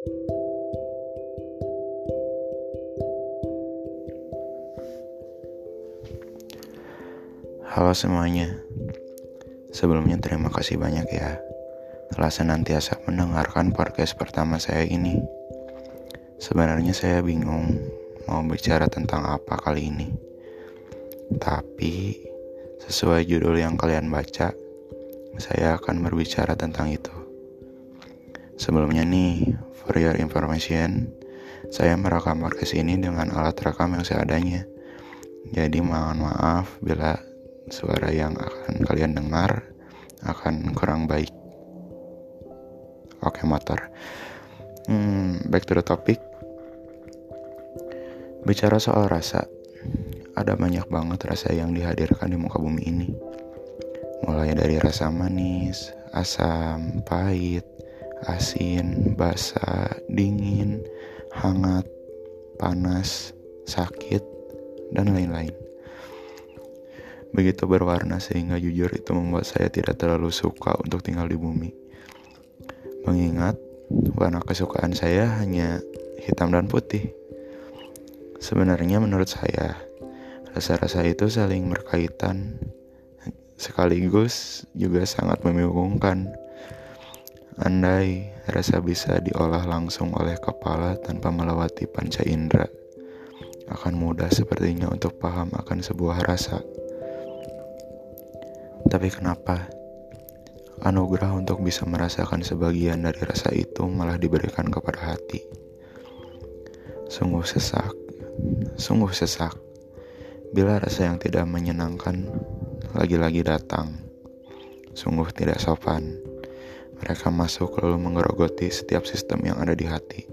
Halo semuanya, sebelumnya terima kasih banyak ya telah senantiasa mendengarkan podcast pertama saya ini. Sebenarnya saya bingung mau bicara tentang apa kali ini. Tapi sesuai judul yang kalian baca, saya akan berbicara tentang itu. Sebelumnya nih, for your information, saya merekam podcast ini dengan alat rekam yang seadanya. Jadi mohon maaf bila suara yang akan kalian dengar akan kurang baik. Oke motor. Hmm, back to the topic. Bicara soal rasa, ada banyak banget rasa yang dihadirkan di muka bumi ini. Mulai dari rasa manis, asam, pahit, asin, basah, dingin, hangat, panas, sakit, dan lain-lain begitu berwarna sehingga jujur itu membuat saya tidak terlalu suka untuk tinggal di bumi. Mengingat warna kesukaan saya hanya hitam dan putih. Sebenarnya menurut saya, rasa-rasa itu saling berkaitan sekaligus juga sangat membingungkan. Andai rasa bisa diolah langsung oleh kepala tanpa melewati panca indera, akan mudah sepertinya untuk paham akan sebuah rasa. Tapi kenapa anugerah untuk bisa merasakan sebagian dari rasa itu malah diberikan kepada hati? Sungguh sesak, sungguh sesak. Bila rasa yang tidak menyenangkan lagi-lagi datang, sungguh tidak sopan. Mereka masuk lalu menggerogoti setiap sistem yang ada di hati.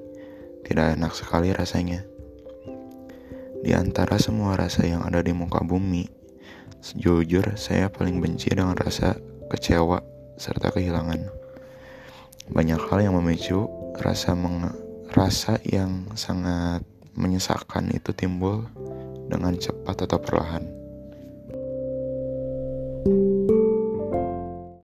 Tidak enak sekali rasanya. Di antara semua rasa yang ada di muka bumi, Sejujur, saya paling benci dengan rasa kecewa serta kehilangan. Banyak hal yang memicu rasa meng rasa yang sangat menyesakan itu timbul dengan cepat atau perlahan.